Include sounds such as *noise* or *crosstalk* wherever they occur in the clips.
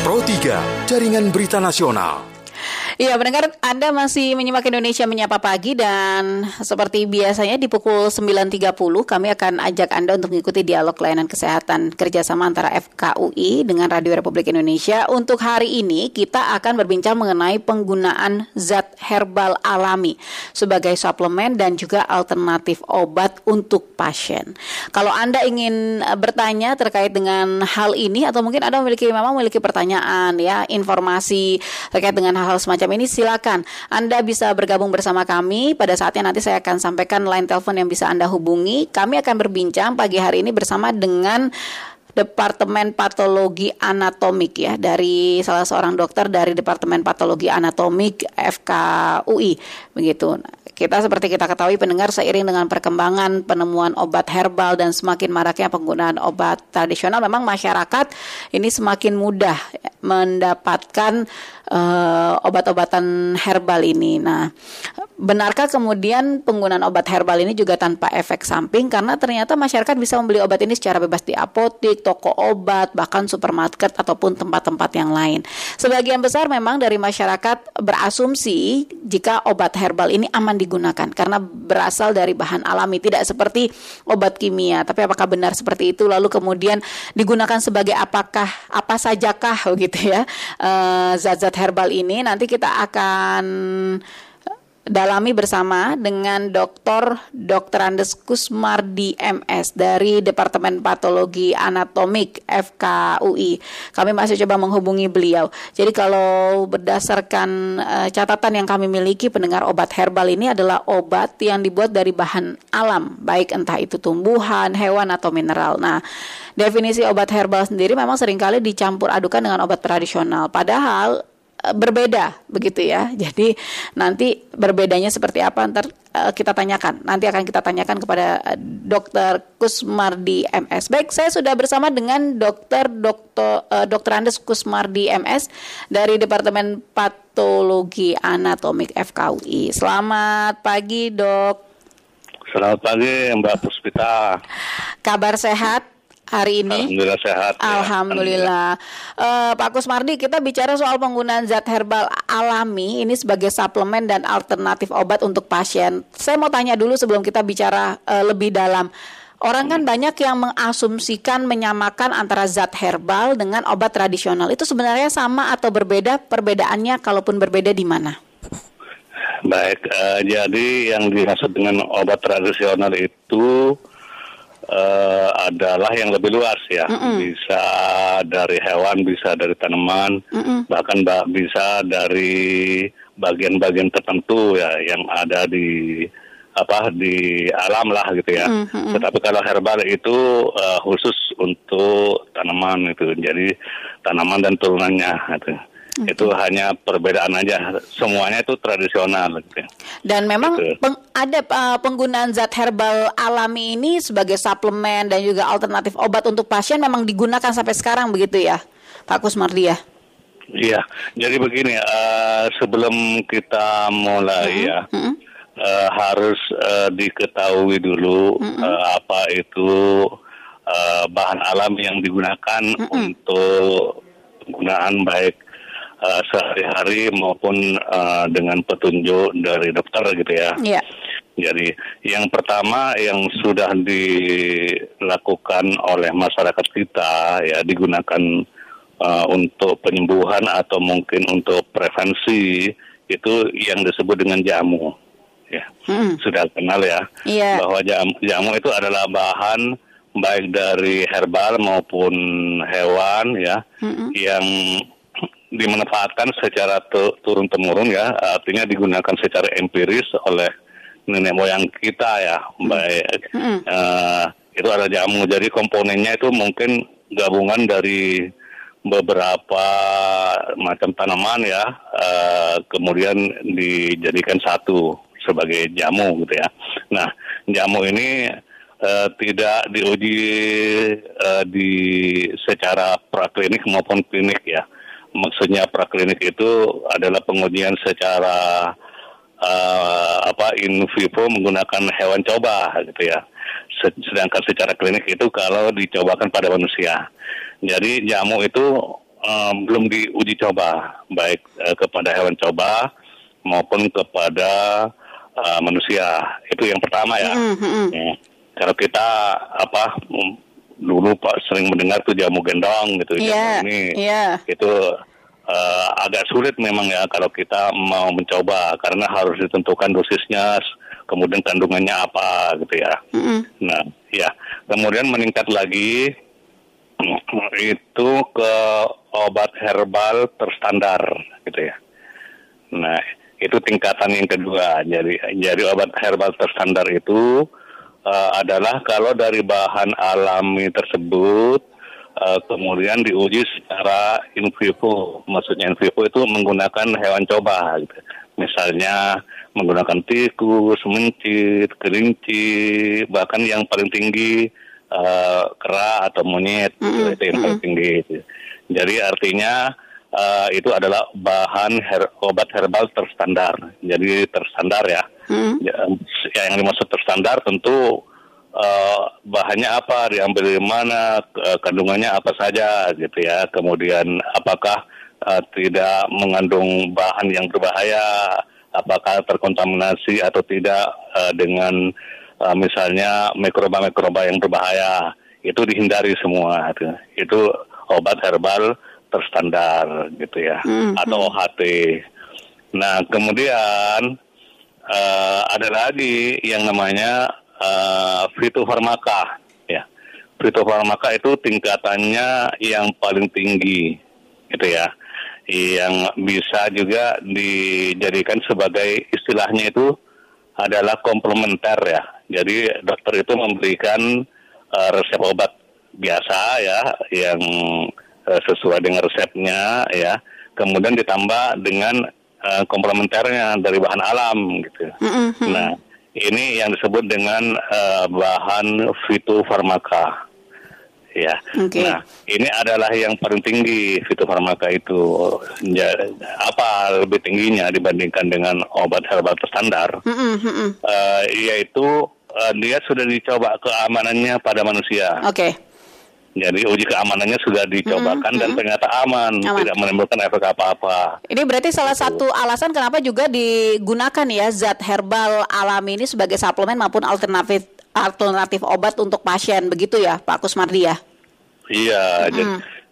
Pro 3, Jaringan Berita Nasional. Iya, pendengar Anda masih menyimak Indonesia Menyapa Pagi dan seperti biasanya di pukul 9.30 kami akan ajak Anda untuk mengikuti dialog layanan kesehatan kerjasama antara FKUI dengan Radio Republik Indonesia. Untuk hari ini kita akan berbincang mengenai penggunaan zat herbal alami sebagai suplemen dan juga alternatif obat untuk pasien. Kalau Anda ingin eh, bertanya terkait dengan hal ini atau mungkin Anda memiliki memang memiliki pertanyaan ya, informasi terkait dengan hal-hal semacam ini silakan Anda bisa bergabung bersama kami pada saatnya nanti saya akan sampaikan line telepon yang bisa Anda hubungi. Kami akan berbincang pagi hari ini bersama dengan Departemen Patologi Anatomik ya dari salah seorang dokter dari Departemen Patologi Anatomik FKUI begitu. Kita seperti kita ketahui pendengar seiring dengan perkembangan penemuan obat herbal dan semakin maraknya penggunaan obat tradisional memang masyarakat ini semakin mudah mendapatkan uh, obat-obatan herbal ini. Nah, benarkah kemudian penggunaan obat herbal ini juga tanpa efek samping karena ternyata masyarakat bisa membeli obat ini secara bebas di apotik, toko obat, bahkan supermarket ataupun tempat-tempat yang lain. Sebagian besar memang dari masyarakat berasumsi jika obat herbal ini aman di digunakan karena berasal dari bahan alami tidak seperti obat kimia. Tapi apakah benar seperti itu? Lalu kemudian digunakan sebagai apakah apa sajakah gitu ya eh, zat-zat herbal ini? Nanti kita akan dalami bersama dengan Dr. Dr. Andes Kusmardi MS dari Departemen Patologi Anatomik FKUI. Kami masih coba menghubungi beliau. Jadi kalau berdasarkan uh, catatan yang kami miliki pendengar obat herbal ini adalah obat yang dibuat dari bahan alam, baik entah itu tumbuhan, hewan atau mineral. Nah, definisi obat herbal sendiri memang sering kali dicampur adukan dengan obat tradisional. Padahal berbeda begitu ya. *laughs* Jadi nanti berbedanya seperti apa ntar uh, kita tanyakan. Nanti akan kita tanyakan kepada uh, Dokter Kusmardi MS. Baik, saya sudah bersama dengan Dokter Dokter uh, Dokter Andes Kusmardi MS dari Departemen Patologi Anatomik FKUI. Selamat pagi, Dok. Selamat pagi, Mbak Puspita. Kabar sehat? Hari ini? Alhamdulillah sehat. Ya. Alhamdulillah. Uh, Pak Kusmardi, kita bicara soal penggunaan zat herbal alami ini sebagai suplemen dan alternatif obat untuk pasien. Saya mau tanya dulu sebelum kita bicara uh, lebih dalam. Orang kan banyak yang mengasumsikan menyamakan antara zat herbal dengan obat tradisional. Itu sebenarnya sama atau berbeda? Perbedaannya kalaupun berbeda di mana? Baik, uh, jadi yang dimaksud dengan obat tradisional itu uh, adalah yang lebih luas ya. Mm -mm. Bisa dari hewan, bisa dari tanaman, mm -mm. bahkan bisa dari bagian-bagian tertentu ya yang ada di apa di alam lah gitu ya. Mm -hmm. Tetapi kalau herbal itu uh, khusus untuk tanaman itu. Jadi tanaman dan turunannya gitu. Okay. Itu hanya perbedaan aja. Semuanya itu tradisional. Gitu. Dan memang gitu. peng, ada uh, penggunaan zat herbal alami ini sebagai suplemen dan juga alternatif obat untuk pasien memang digunakan sampai sekarang begitu ya, Pak Kusmardi ya? Iya. Jadi begini, uh, sebelum kita mulai -hmm. ya. -hmm. Uh, harus uh, diketahui dulu -hmm. uh, apa itu uh, bahan alam yang digunakan -hmm. untuk penggunaan baik uh, sehari-hari maupun uh, dengan petunjuk dari dokter gitu ya. Yeah. Jadi yang pertama yang sudah dilakukan oleh masyarakat kita ya digunakan uh, untuk penyembuhan atau mungkin untuk prevensi itu yang disebut dengan jamu. Ya, hmm. sudah kenal ya yeah. bahwa jamu, jamu itu adalah bahan baik dari herbal maupun hewan ya hmm. yang dimanfaatkan secara turun temurun ya. Artinya digunakan secara empiris oleh nenek moyang kita ya baik. Mm. uh, itu ada jamu. Jadi komponennya itu mungkin gabungan dari beberapa macam tanaman ya. Uh, kemudian dijadikan satu sebagai jamu gitu ya. Nah jamu ini uh, tidak diuji uh, di secara praklinik maupun klinik ya maksudnya praklinik itu adalah pengujian secara uh, apa in vivo menggunakan hewan coba gitu ya. Sedangkan secara klinik itu kalau dicobakan pada manusia. Jadi jamu itu uh, belum diuji coba baik uh, kepada hewan coba maupun kepada uh, manusia. Itu yang pertama ya. Mm -hmm. ya. Kalau kita apa dulu Pak sering mendengar tuh jamu gendong gitu yeah, jamu ini yeah. itu uh, agak sulit memang ya kalau kita mau mencoba karena harus ditentukan dosisnya kemudian kandungannya apa gitu ya. Mm -hmm. Nah ya kemudian meningkat lagi *clears throat* itu ke obat herbal terstandar gitu ya. Nah, itu tingkatan yang kedua. Jadi jadi obat herbal terstandar itu uh, adalah kalau dari bahan alami tersebut uh, kemudian diuji secara in vivo. Maksudnya in vivo itu menggunakan hewan coba gitu. Misalnya menggunakan tikus, mencit, kelinci, bahkan yang paling tinggi uh, kera atau monyet mm -hmm. itu yang paling tinggi. Gitu. Jadi artinya uh, itu adalah bahan her obat herbal terstandar. Jadi terstandar ya. Mm. ya. Yang dimaksud terstandar tentu uh, bahannya apa, diambil dari mana, kandungannya apa saja gitu ya. Kemudian apakah uh, tidak mengandung bahan yang berbahaya, apakah terkontaminasi atau tidak uh, dengan uh, misalnya mikroba-mikroba yang berbahaya itu dihindari semua itu, itu obat herbal terstandar gitu ya mm-hmm. atau OHT. Nah kemudian uh, ada lagi yang namanya uh, fitofarmaka ya. Fitofarmaka itu tingkatannya yang paling tinggi gitu ya yang bisa juga dijadikan sebagai istilahnya itu adalah komplementer ya. Jadi dokter itu memberikan uh, resep obat biasa ya yang uh, sesuai dengan resepnya ya. Kemudian ditambah dengan uh, komplementernya dari bahan alam gitu. Mm-hmm. Nah, ini yang disebut dengan uh, bahan fitofarmaka ya. Okay. Nah, ini adalah yang paling tinggi fitofarmaka itu. Ya, apa lebih tingginya dibandingkan dengan obat herbal standar? Mm -hmm. uh, yaitu uh, dia sudah dicoba keamanannya pada manusia. Oke. Okay. Jadi uji keamanannya sudah dicobakan mm -hmm. dan ternyata aman, aman, tidak menimbulkan efek apa-apa. Ini berarti salah gitu. satu alasan kenapa juga digunakan ya zat herbal alami ini sebagai suplemen maupun alternatif alternatif obat untuk pasien begitu ya Pak Kusmardi ya? Iya, mm. jadi,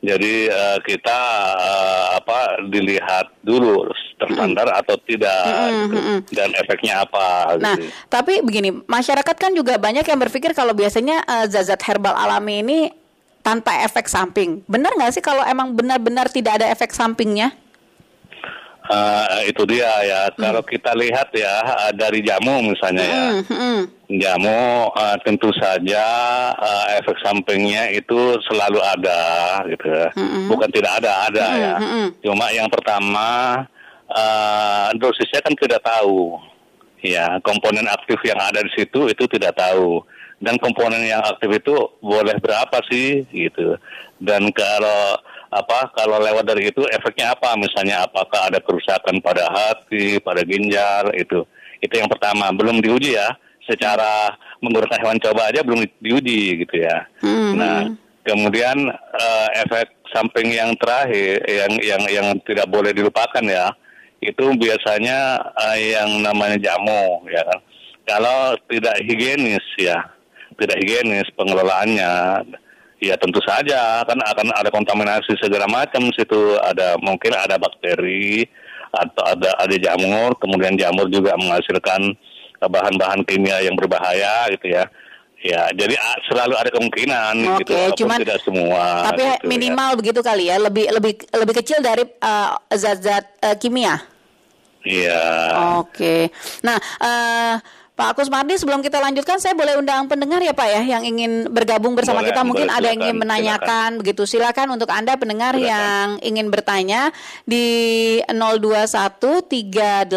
jadi uh, kita uh, apa dilihat dulu terstandar mm. atau tidak mm -hmm. dan efeknya apa. Nah, gitu. tapi begini, masyarakat kan juga banyak yang berpikir kalau biasanya uh, zat-zat herbal alami ini tanpa efek samping. Benar nggak sih kalau emang benar-benar tidak ada efek sampingnya? Uh, itu dia ya. Hmm. Kalau kita lihat ya dari jamu misalnya ya, hmm. jamu uh, tentu saja uh, efek sampingnya itu selalu ada gitu. Hmm. Bukan tidak ada, ada hmm. ya. Hmm. Cuma yang pertama uh, dosisnya kan tidak tahu. Ya, komponen aktif yang ada di situ itu tidak tahu. Dan komponen yang aktif itu boleh berapa sih gitu. Dan kalau apa kalau lewat dari itu efeknya apa? Misalnya apakah ada kerusakan pada hati pada ginjal itu. Itu yang pertama. Belum diuji ya. Secara menggunakan hewan coba aja belum diuji gitu ya. Hmm. nah kemudian uh, efek samping yang terakhir yang yang yang tidak boleh dilupakan ya itu biasanya uh, yang namanya jamu ya kan. Kalau tidak higienis ya tidak higienis pengelolaannya Ya tentu saja kan akan ada kontaminasi segala macam situ ada mungkin ada bakteri atau ada ada jamur kemudian jamur juga menghasilkan bahan-bahan kimia yang berbahaya gitu ya. Ya, jadi selalu ada kemungkinan Oke, gitu, cuman tidak semua. Tapi gitu, ya. minimal ya. begitu kali ya, lebih lebih lebih kecil dari uh, zat-zat uh, kimia. Iya. Oke. Nah, uh, Pak Agus Mardi, sebelum kita lanjutkan, saya boleh undang pendengar ya Pak ya, yang ingin bergabung bersama boleh, kita. Mungkin boleh, ada yang ingin menanyakan, silakan. begitu. Silakan untuk Anda pendengar silakan. yang ingin bertanya di 021 384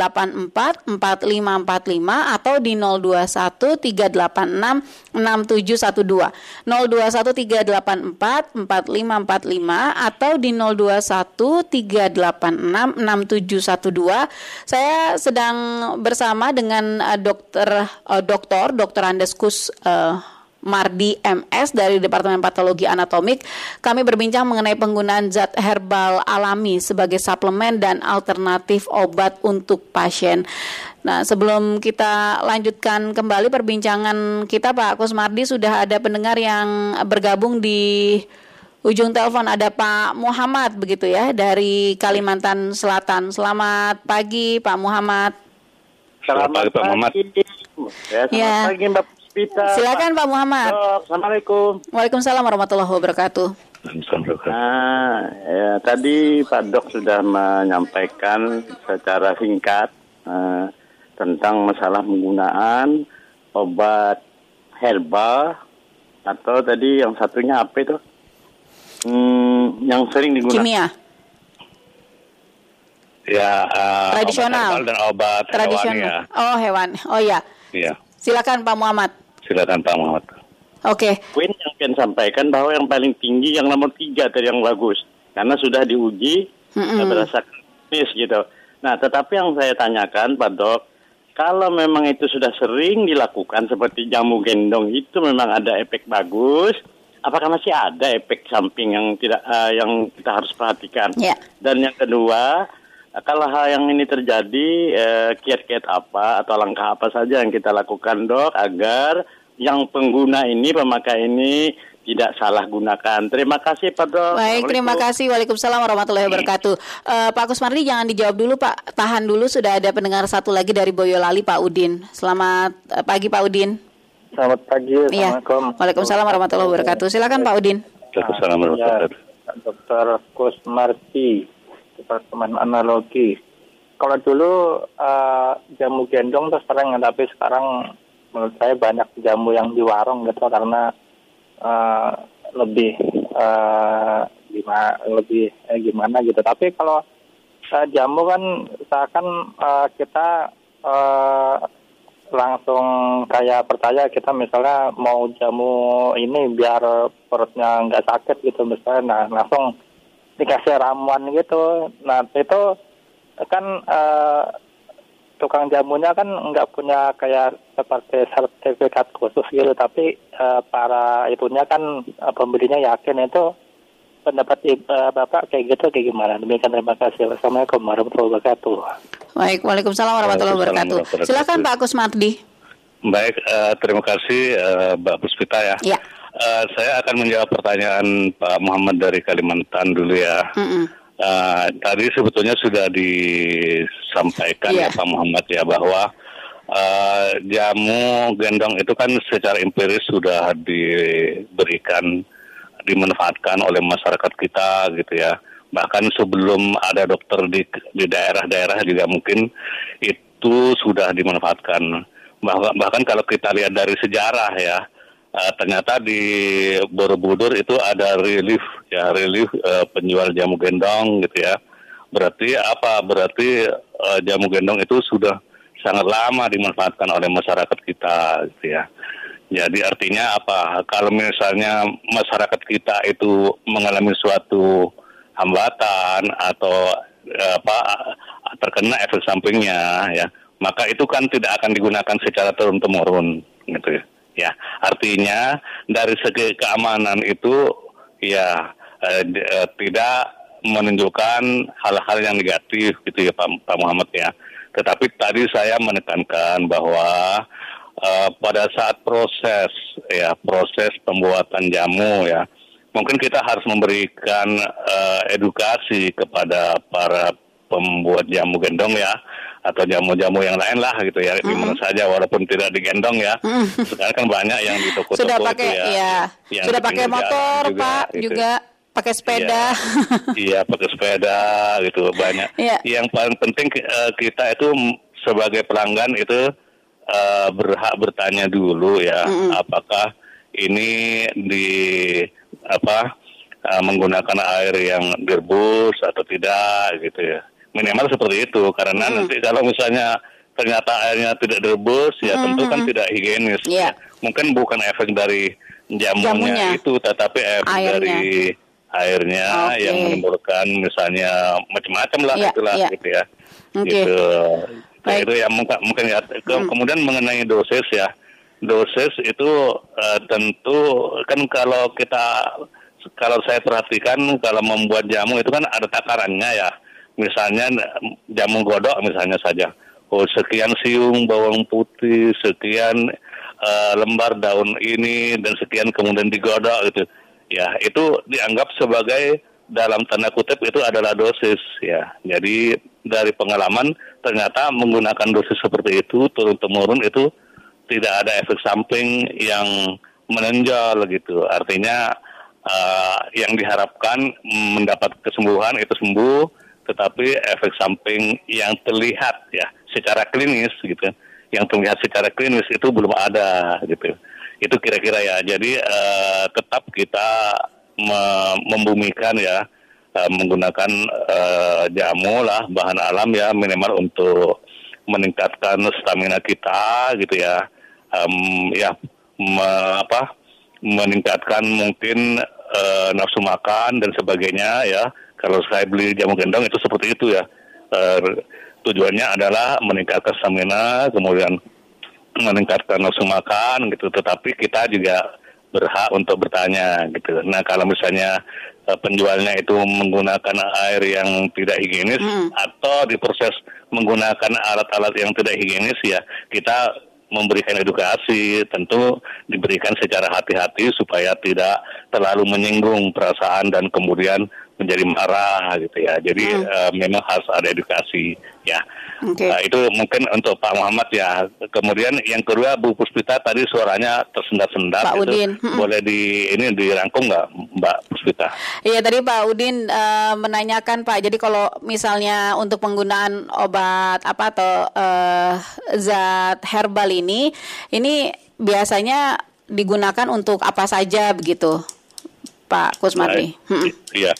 4545 atau di 021 386 6712. 021 384 4545 atau di 021 386 6712. Saya sedang bersama dengan uh, dokter uh, dokter dokter Andes Kus uh, Mardi MS dari Departemen Patologi Anatomik. Kami berbincang mengenai penggunaan zat herbal alami sebagai suplemen dan alternatif obat untuk pasien. Nah, sebelum kita lanjutkan kembali perbincangan kita Pak Kusmardi sudah ada pendengar yang bergabung di ujung telepon ada Pak Muhammad begitu ya dari Kalimantan Selatan. Selamat pagi Pak Muhammad. Selamat, pagi Pak Muhammad. Ya, selamat ya. pagi Mbak Pita. Silakan Pak Muhammad. Assalamualaikum. Waalaikumsalam warahmatullahi wabarakatuh. Nah, ya, tadi Pak Dok sudah menyampaikan secara singkat uh, tentang masalah penggunaan obat herbal atau tadi yang satunya apa itu? Hmm, yang sering digunakan. Kimia. Ya, uh, tradisional obat dan obat tradisional. Hewan, ya. Oh, hewan. Oh ya. Iya. Silakan Pak Muhammad. Silakan Pak Muhammad. Oke. Okay. Queen yang akan sampaikan bahwa yang paling tinggi yang nomor tiga tadi yang bagus karena sudah diuji mm -hmm. berdasarkan gitu. Nah, tetapi yang saya tanyakan Pak Dok, kalau memang itu sudah sering dilakukan seperti jamu gendong itu memang ada efek bagus, apakah masih ada efek samping yang tidak uh, yang kita harus perhatikan? Yeah. Dan yang kedua, kalau hal yang ini terjadi, eh, kiat-kiat apa atau langkah apa saja yang kita lakukan dok agar yang pengguna ini, pemakai ini tidak salah gunakan. Terima kasih Pak Dok. Baik, terima kasih. Waalaikumsalam warahmatullahi wabarakatuh. Uh, Pak Kusmardi jangan dijawab dulu Pak. Tahan dulu sudah ada pendengar satu lagi dari Boyolali Pak Udin. Selamat uh, pagi Pak Udin. Selamat pagi. Iya. Assalamualaikum. Waalaikumsalam warahmatullahi wabarakatuh. Silakan Pak Udin. Waalaikumsalam warahmatullahi wabarakatuh. Dokter Kusmardi, Departemen Analogi. Kalau dulu uh, jamu gendong terus sering, tapi sekarang menurut saya banyak jamu yang di warung gitu karena uh, lebih uh, gimana lebih eh, gimana gitu. Tapi kalau uh, jamu kan seakan uh, kita uh, langsung kayak percaya kita misalnya mau jamu ini biar perutnya nggak sakit gitu misalnya nah langsung dikasih ramuan gitu. Nah itu kan uh, tukang jamunya kan nggak punya kayak seperti sertifikat khusus gitu, tapi uh, para itunya kan uh, pembelinya yakin itu pendapat uh, Bapak kayak gitu kayak gimana? Demikian terima kasih. Assalamualaikum warahmatullahi wabarakatuh. Baik, Waalaikumsalam warahmatullahi wabarakatuh. Silakan Pak Kusmardi. Baik, uh, terima kasih uh, Mbak Puspita ya. Ya. Uh, saya akan menjawab pertanyaan Pak Muhammad dari Kalimantan dulu ya. Mm -mm. Uh, tadi sebetulnya sudah disampaikan yeah. ya Pak Muhammad ya bahwa uh, jamu gendong itu kan secara empiris sudah diberikan dimanfaatkan oleh masyarakat kita gitu ya bahkan sebelum ada dokter di di daerah-daerah juga mungkin itu sudah dimanfaatkan bahkan bahkan kalau kita lihat dari sejarah ya uh, ternyata di Borobudur itu ada relief ya relief uh, penjual jamu gendong gitu ya. Berarti apa? Berarti uh, jamu gendong itu sudah sangat lama dimanfaatkan oleh masyarakat kita gitu ya. Jadi artinya apa? Kalau misalnya masyarakat kita itu mengalami suatu hambatan atau apa terkena efek sampingnya ya, maka itu kan tidak akan digunakan secara turun temurun gitu ya. Ya, artinya dari segi keamanan itu ya eh, eh, tidak menunjukkan hal-hal yang negatif gitu ya Pak, Pak Muhammad ya. Tetapi tadi saya menekankan bahwa eh, pada saat proses ya proses pembuatan jamu ya mungkin kita harus memberikan eh, edukasi kepada para pembuat jamu gendong ya atau jamu-jamu yang lain lah gitu ya, mm -hmm. di mana saja walaupun tidak digendong ya. Mm -hmm. Sekarang kan banyak yang di toko-toko Sudah pakai itu ya. ya Sudah pakai motor, juga, Pak, gitu. juga pakai sepeda. Iya, iya pakai sepeda gitu banyak. Yeah. Yang paling penting uh, kita itu sebagai pelanggan itu uh, berhak bertanya dulu ya, mm -hmm. apakah ini di apa uh, menggunakan air yang direbus atau tidak gitu ya minimal seperti itu karena hmm. nanti kalau misalnya ternyata airnya tidak direbus ya hmm. tentu kan tidak higienis yeah. mungkin bukan efek dari jamunya, jamunya. itu tetapi efek airnya. dari airnya okay. yang menimbulkan misalnya macam-macam lah yeah, itulah yeah. gitu ya okay. gitu Baik. itu ya mungkin mungkin ya ke, hmm. kemudian mengenai dosis ya dosis itu uh, tentu kan kalau kita kalau saya perhatikan kalau membuat jamu itu kan ada takarannya ya. Misalnya jamu godok misalnya saja. Oh sekian siung bawang putih, sekian uh, lembar daun ini dan sekian kemudian digodok gitu. Ya, itu dianggap sebagai dalam tanda kutip itu adalah dosis ya. Jadi dari pengalaman ternyata menggunakan dosis seperti itu turun temurun itu tidak ada efek samping yang menonjol gitu. Artinya uh, yang diharapkan mendapat kesembuhan itu sembuh, tetapi efek samping yang terlihat ya secara klinis gitu, yang terlihat secara klinis itu belum ada gitu. Itu kira-kira ya. Jadi uh, tetap kita membumikan ya uh, menggunakan uh, jamu lah bahan alam ya minimal untuk meningkatkan stamina kita gitu ya. Um, ya me, apa meningkatkan mungkin uh, nafsu makan dan sebagainya ya. Kalau saya beli jamu gendong itu seperti itu ya. Uh, tujuannya adalah meningkatkan stamina kemudian meningkatkan nafsu makan gitu tetapi kita juga berhak untuk bertanya gitu. Nah kalau misalnya uh, penjualnya itu menggunakan air yang tidak higienis hmm. atau diproses menggunakan alat-alat yang tidak higienis ya kita memberikan edukasi tentu diberikan secara hati-hati supaya tidak terlalu menyinggung perasaan dan kemudian menjadi marah gitu ya. Jadi hmm. uh, memang harus ada edukasi ya. Okay. Uh, itu mungkin untuk Pak Muhammad ya. Kemudian yang kedua Bu Puspita tadi suaranya tersendat-sendat. Pak itu Udin. Hmm. Boleh di ini dirangkum nggak Mbak Puspita? Iya tadi Pak Udin uh, menanyakan Pak. Jadi kalau misalnya untuk penggunaan obat apa atau uh, zat herbal ini, ini biasanya digunakan untuk apa saja begitu? Pak Kusmati. Iya.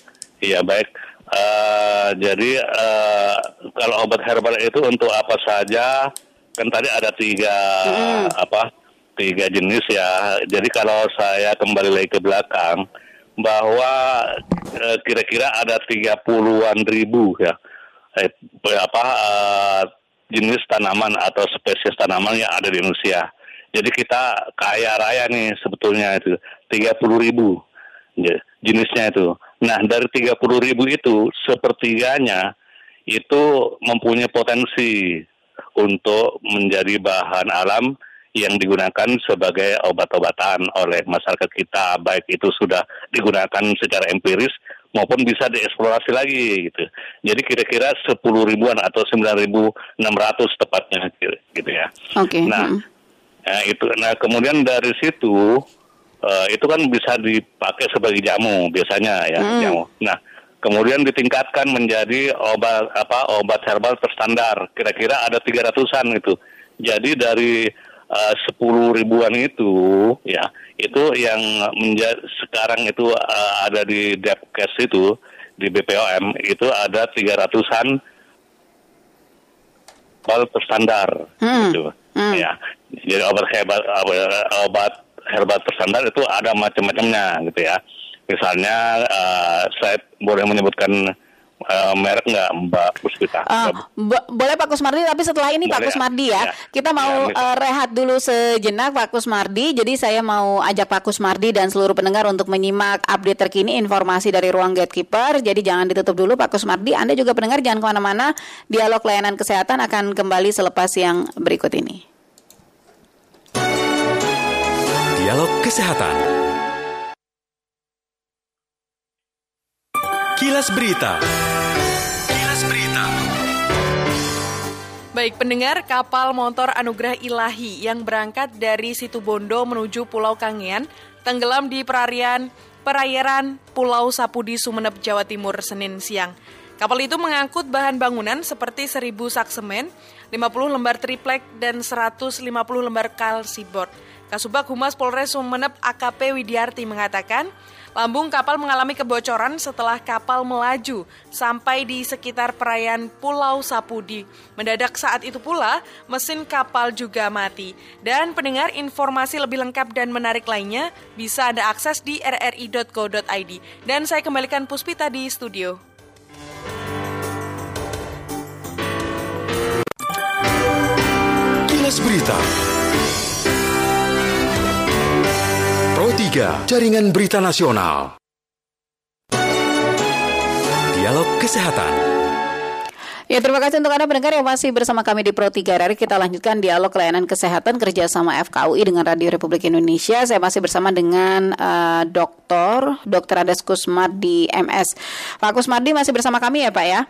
Iya baik. Uh, jadi uh, kalau obat herbal itu untuk apa saja? Kan tadi ada tiga mm. apa? Tiga jenis ya. Jadi kalau saya kembali lagi ke belakang bahwa uh, kira-kira ada tiga puluhan ribu ya eh, apa uh, jenis tanaman atau spesies tanaman yang ada di Indonesia. Jadi kita kaya raya nih sebetulnya itu tiga puluh ribu jenisnya itu. Nah, dari 30 ribu itu, sepertiganya itu mempunyai potensi untuk menjadi bahan alam yang digunakan sebagai obat-obatan oleh masyarakat kita, baik itu sudah digunakan secara empiris maupun bisa dieksplorasi lagi gitu. Jadi kira-kira 10 ribuan atau 9.600 tepatnya gitu ya. Oke. Okay. Nah, hmm. nah, itu nah kemudian dari situ uh, itu kan bisa dipakai sebagai jamu biasanya ya hmm. jamu. Nah kemudian ditingkatkan menjadi obat apa obat herbal terstandar kira-kira ada tiga ratusan itu. Jadi dari eh, sepuluh ribuan itu ya itu yang menjadi sekarang itu uh, ada di Depkes itu di BPOM itu ada tiga ratusan obat terstandar hmm. gitu hmm. ya jadi obat hebat obat herbal tersandar itu ada macam-macamnya gitu ya. Misalnya uh, saya boleh menyebutkan uh, merek nggak Mbak Puspita? Uh, boleh Pak Kusmardi, tapi setelah ini boleh, Pak Kusmardi ya, ya. kita mau ya, uh, rehat dulu sejenak Pak Kusmardi. Jadi saya mau ajak Pak Kusmardi dan seluruh pendengar untuk menyimak update terkini informasi dari ruang gatekeeper. Jadi jangan ditutup dulu Pak Kusmardi. Anda juga pendengar jangan ke mana-mana. Dialog layanan kesehatan akan kembali selepas yang berikut ini. Dialog Kesehatan. Kilas Berita. Kilas Berita. Baik pendengar, kapal motor Anugerah Ilahi yang berangkat dari situ Bondo menuju Pulau Kangean tenggelam di perairan perairan Pulau Sapudi Sumeneb Jawa Timur Senin siang. Kapal itu mengangkut bahan bangunan seperti 1000 sak semen, 50 lembar triplek dan 150 lembar kalsibord. Kasubag Humas Polres Sumeneb AKP Widiarti mengatakan, lambung kapal mengalami kebocoran setelah kapal melaju sampai di sekitar perayaan Pulau Sapudi. Mendadak saat itu pula, mesin kapal juga mati. Dan pendengar informasi lebih lengkap dan menarik lainnya bisa Anda akses di rri.co.id. Dan saya kembalikan Puspita di studio. Berita 3, Jaringan Berita Nasional. Dialog Kesehatan. Ya, terima kasih untuk Anda pendengar yang masih bersama kami di Pro 3 RRI. Kita lanjutkan dialog layanan kesehatan kerjasama FKUI dengan Radio Republik Indonesia. Saya masih bersama dengan uh, Dr. Dr. Ades Kusmardi MS. Pak Kusmardi masih bersama kami ya Pak ya?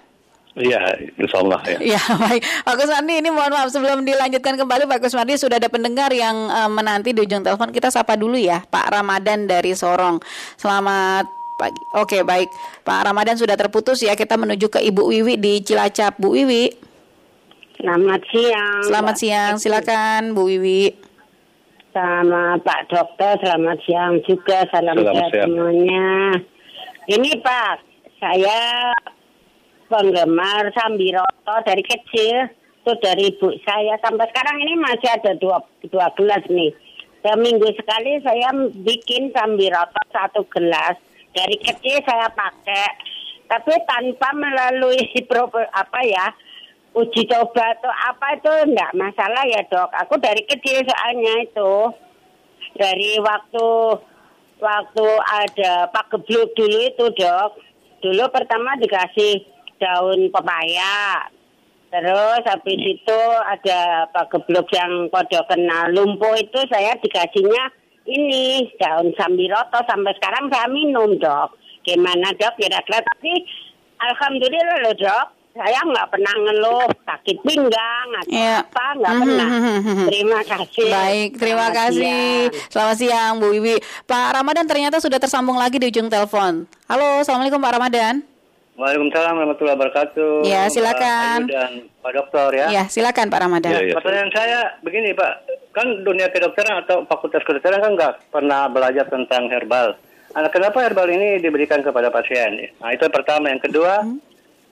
Iya, insya Allah ya. Ya, *laughs* baik. Pak Kusmardi, ini mohon maaf sebelum dilanjutkan kembali Pak Kusmardi sudah ada pendengar yang uh, menanti di ujung telepon. Kita sapa dulu ya, Pak Ramadan dari Sorong. Selamat pagi. Oke, baik. Pak Ramadan sudah terputus ya. Kita menuju ke Ibu Wiwi di Cilacap. Bu Wiwi. Selamat siang. Selamat siang. Silakan Bu Wiwi. Sama Pak Dokter, selamat siang juga. Salam Selamat sehat siang. semuanya. Ini Pak, saya penggemar Sambiroto dari kecil. Itu dari ibu saya sampai sekarang ini masih ada dua, dua gelas nih. Seminggu sekali saya bikin Sambiroto satu gelas. Dari kecil saya pakai. Tapi tanpa melalui *laughs* apa ya uji coba atau apa itu enggak masalah ya dok. Aku dari kecil soalnya itu dari waktu waktu ada Pak Gebluk dulu itu dok. Dulu pertama dikasih daun pepaya. Terus habis itu ada Pak Gebluk yang kode kena lumpuh itu saya dikasihnya ini daun sambiroto sampai sekarang saya minum dok. Gimana dok kira-kira tapi alhamdulillah loh dok. Saya nggak pernah ngeluh sakit pinggang atau Iya. apa nggak Mhm, pernah. mhm, mhm. Terima kasih. Baik, terima Selamat kasih. siang. Selamat siang Bu Wiwi. Pak Ramadan ternyata sudah tersambung lagi di ujung telepon. Halo, Assalamualaikum Pak Ramadan. Waalaikumsalam warahmatullahi wabarakatuh. Ya, silakan. Pak dan Pak Dokter ya. Ya, silakan Pak Ramadan. Ya, ya. Pertanyaan saya begini Pak, kan dunia kedokteran atau fakultas kedokteran kan nggak pernah belajar tentang herbal. Nah, kenapa herbal ini diberikan kepada pasien? Nah itu yang pertama. Yang kedua,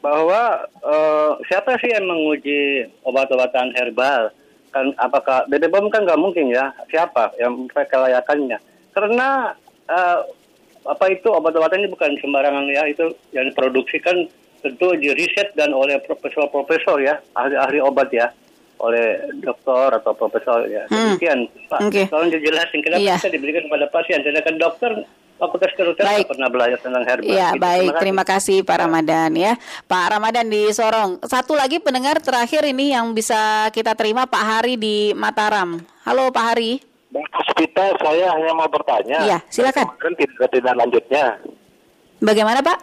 bahwa eh, siapa sih yang menguji obat-obatan herbal? Kan apakah BPOM kan nggak mungkin ya? Siapa yang kelayakannya? Karena eh, apa itu obat-obatan ini bukan sembarangan ya itu yang diproduksikan tentu di riset dan oleh profesor-profesor ya ahli-ahli obat ya oleh dokter atau profesor ya Hmm. demikian Pak Oke. tolong dijelasin kenapa Iya. bisa diberikan kepada pasien sedangkan dokter fakultas kedokteran pernah belajar tentang herbal Ya, Gitu. baik. Terima kasih Pak Ramadan ya. Pak Ramadan di Sorong. Satu lagi pendengar terakhir ini yang bisa kita terima Pak Hari di Mataram. Halo Pak Hari. Bang Puspita, saya hanya mau bertanya. Iya, silakan. Kan tidak ada tindak lanjutnya. Bagaimana Pak?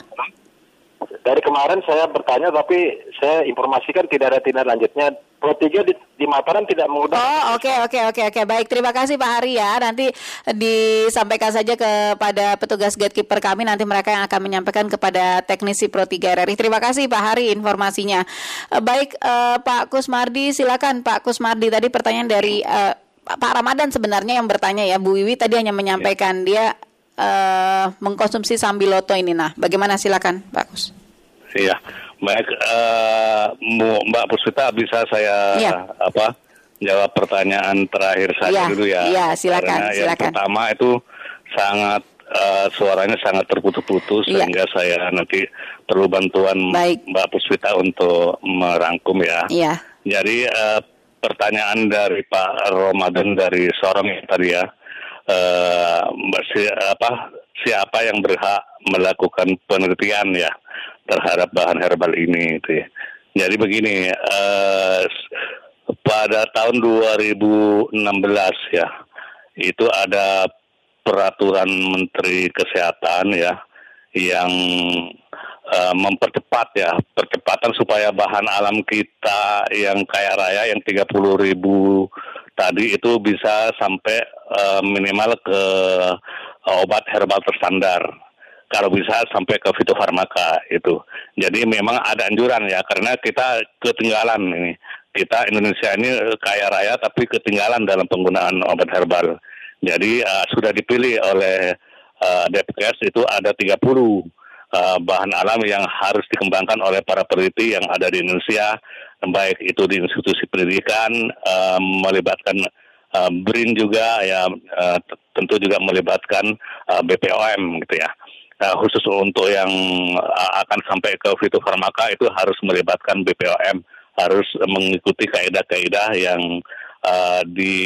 Dari kemarin saya bertanya, tapi saya informasikan tidak ada tindak lanjutnya. Pro 3 di, di Mataram tidak mengundang. Oh, oke oke oke oke. Baik, terima kasih Pak Hari ya. Nanti disampaikan saja kepada petugas gatekeeper kami nanti mereka yang akan menyampaikan kepada teknisi Pro 3 RRI. Terima kasih Pak Hari informasinya. Eh, Baik eh, Pak Kusmardi, silakan Pak Kusmardi tadi pertanyaan dari eh, Pak Ramadan sebenarnya yang bertanya ya. Bu Wiwi tadi hanya menyampaikan dia eh, mengkonsumsi sambiloto ini. Nah, bagaimana silakan Pak Kus? Iya, baik Bu- Mbak Puspita bisa saya Iya. apa jawab pertanyaan terakhir saya Iya, dulu ya. iya, silakan, Karena yang silakan. pertama itu sangat eh, suaranya sangat terputus-putus Iya. sehingga saya nanti perlu bantuan Baik. Mbak Puspita untuk merangkum ya. Iya. Jadi eh, pertanyaan dari Pak Ramadan dari Sorong ya tadi ya, eh, si- apa siapa yang berhak melakukan penelitian ya terhadap bahan herbal ini itu ya. Jadi begini, eh, pada tahun 2016 ya itu ada peraturan Menteri Kesehatan ya yang eh, mempercepat ya percepatan supaya bahan alam kita yang kaya raya yang 30 ribu tadi itu bisa sampai eh, minimal ke eh, obat herbal terstandar. Kalau bisa sampai ke fitofarmaka itu. Jadi memang ada anjuran ya karena kita ketinggalan ini. Kita Indonesia ini kaya raya tapi ketinggalan dalam penggunaan obat herbal. Jadi eh, sudah dipilih oleh uh, Depkes itu ada 30 uh, bahan alam yang harus dikembangkan oleh para peneliti yang ada di Indonesia, baik itu di institusi pendidikan, uh, melibatkan uh, BRIN juga, ya tentu juga melibatkan BPOM gitu ya. Uh, khusus untuk yang akan sampai ke fitofarmaka itu harus melibatkan BPOM, harus mengikuti kaidah-kaidah yang uh, di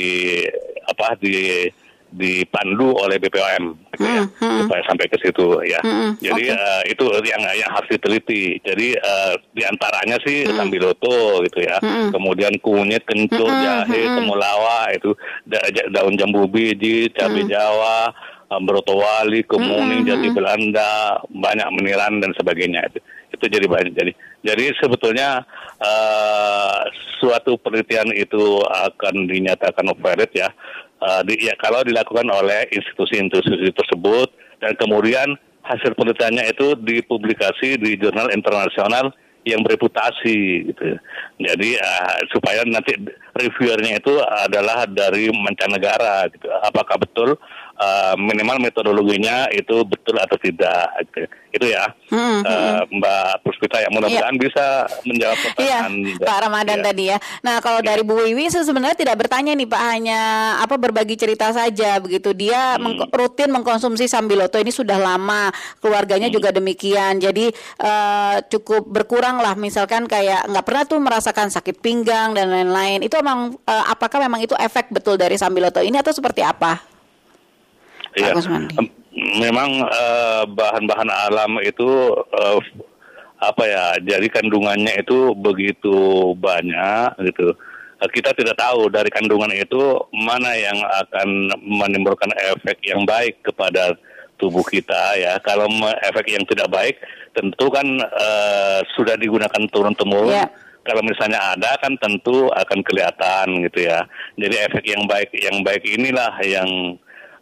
apa di dipandu oleh BPOM gitu ya, supaya sampai ke situ ya. Jadi oke. eh, itu yang yang harus diteliti. Jadi eh, di antaranya sih sambiloto gitu ya. Kemudian kunyit, kencur, jahe, temulawak itu da- daun jambu biji, cabai Jawa, eh, brotowali, kemuning, jati Belanda, banyak meniran dan sebagainya itu. Itu jadi banyak. Jadi jadi sebetulnya eh, suatu penelitian itu akan dinyatakan valid ya. Eh, di, ya kalau dilakukan oleh institusi-institusi tersebut dan kemudian hasil penelitiannya itu dipublikasi di jurnal internasional yang bereputasi gitu. Jadi eh, supaya nanti reviewernya itu adalah dari mancanegara gitu. Apakah betul eh, minimal metodologinya itu betul atau tidak gitu. Itu ya. Eh, Mbak Puspita yang mudah-mudahan bisa menjawab Iya, pertanyaan Pak Ramadan Ya. tadi ya. Nah, kalau dari Bu Wiwi sebenarnya tidak bertanya nih Pak, hanya apa berbagi cerita saja begitu. Dia Hmm. meng- rutin mengkonsumsi sambiloto ini sudah lama, keluarganya Hmm. juga demikian. Jadi eh, cukup berkurang lah, misalkan kayak nggak pernah tuh merasakan sakit pinggang dan lain-lain. Itu emang eh, apakah memang itu efek betul dari sambiloto ini atau seperti apa? Iya. Memang eh, bahan-bahan alam itu eh, apa ya? Jadi kandungannya itu begitu banyak gitu. Eh, Kita tidak tahu dari kandungan itu mana yang akan menimbulkan efek yang baik kepada tubuh kita ya. Kalau efek yang tidak baik tentu kan eh, sudah digunakan turun temurun. Ya. Kalau misalnya ada kan tentu akan kelihatan gitu ya. Jadi efek yang baik yang baik inilah yang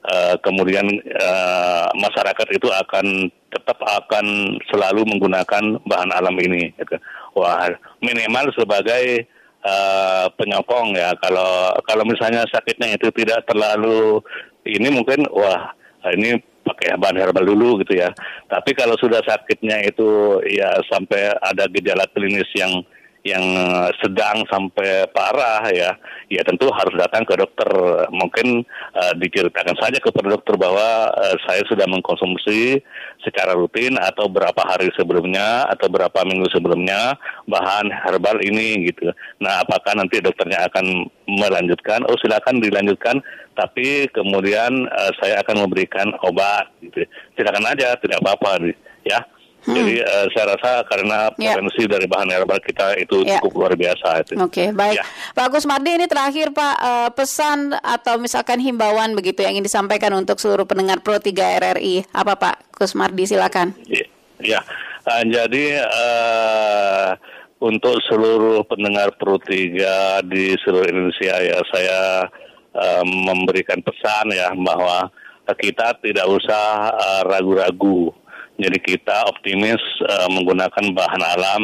eh, kemudian eh, masyarakat itu akan tetap akan selalu menggunakan bahan alam ini. Gitu. Wah minimal sebagai eh, penyokong ya. Kalau kalau misalnya sakitnya itu tidak terlalu ini mungkin wah ini pakai bahan herbal dulu gitu ya. Tapi kalau sudah sakitnya itu ya sampai ada gejala klinis yang yang eh, sedang sampai parah ya, ya tentu harus datang ke dokter. Mungkin eh, diceritakan saja kepada dokter bahwa eh, saya sudah mengkonsumsi secara rutin atau berapa hari sebelumnya atau berapa minggu sebelumnya bahan herbal ini gitu. Nah, apakah nanti dokternya akan melanjutkan? Oh, silakan dilanjutkan. Tapi kemudian eh, saya akan memberikan obat gitu. Silakan aja, tidak apa-apa ya. Jadi eh, saya rasa karena Ya. potensi dari bahan herbal kita itu Ya. cukup luar biasa itu. Oke, baik. Ya. Pak Agus Mardi ini terakhir Pak eh, pesan atau misalkan himbauan begitu yang ingin disampaikan untuk seluruh pendengar Pro 3 RRI. Apa Pak Gus Mardi silakan. Ya, ya. Eh, jadi eh, untuk seluruh pendengar Pro 3 di seluruh Indonesia ya saya eh, memberikan pesan ya bahwa kita tidak usah ragu-ragu. Jadi kita optimis eh, menggunakan bahan alam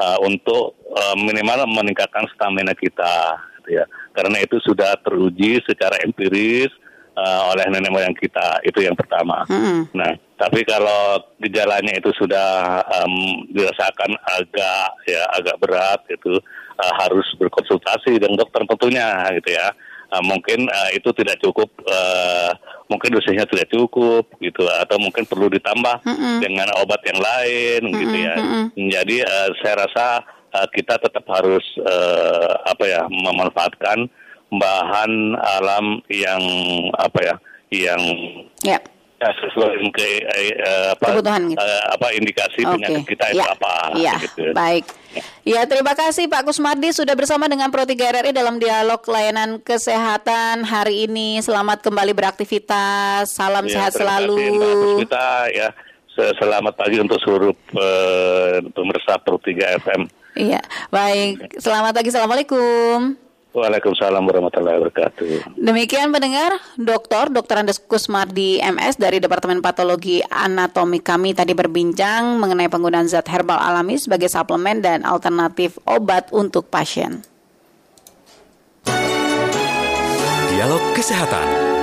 eh, untuk eh, minimal meningkatkan stamina kita, gitu ya. Karena itu sudah teruji secara empiris eh, oleh nenek moyang kita. Itu yang pertama. Nah, tapi kalau gejalanya itu sudah em, dirasakan agak ya agak berat itu eh, harus berkonsultasi dengan dokter tentunya gitu ya. Eh, mungkin eh, itu tidak cukup eh, mungkin dosisnya tidak cukup gitu atau mungkin perlu ditambah dengan obat yang lain gitu ya. Jadi eh, saya rasa eh, kita tetap harus eh, apa ya memanfaatkan bahan alam yang apa ya yang Ya. Ya, sesuai ke eh, eh, apa, Kebutuhan gitu. eh, apa indikasi Oke. penyakit kita itu Ya. apa Iya, gitu. baik. Ya, terima kasih Pak Kusmardi sudah bersama dengan Pro 3 RRI dalam dialog layanan kesehatan hari ini. Selamat kembali beraktivitas. Salam Ya, sehat selalu. kasih, Puspita, ya Se- selamat pagi untuk seluruh pemirsa Pro 3 FM. Iya, baik. Selamat pagi. Assalamualaikum. Waalaikumsalam warahmatullahi wabarakatuh. Demikian pendengar, Dr. Dr. Andes Kusmardi MS dari Departemen Patologi Anatomi kami tadi berbincang mengenai penggunaan zat herbal alami sebagai suplemen dan alternatif obat untuk pasien. Dialog Kesehatan.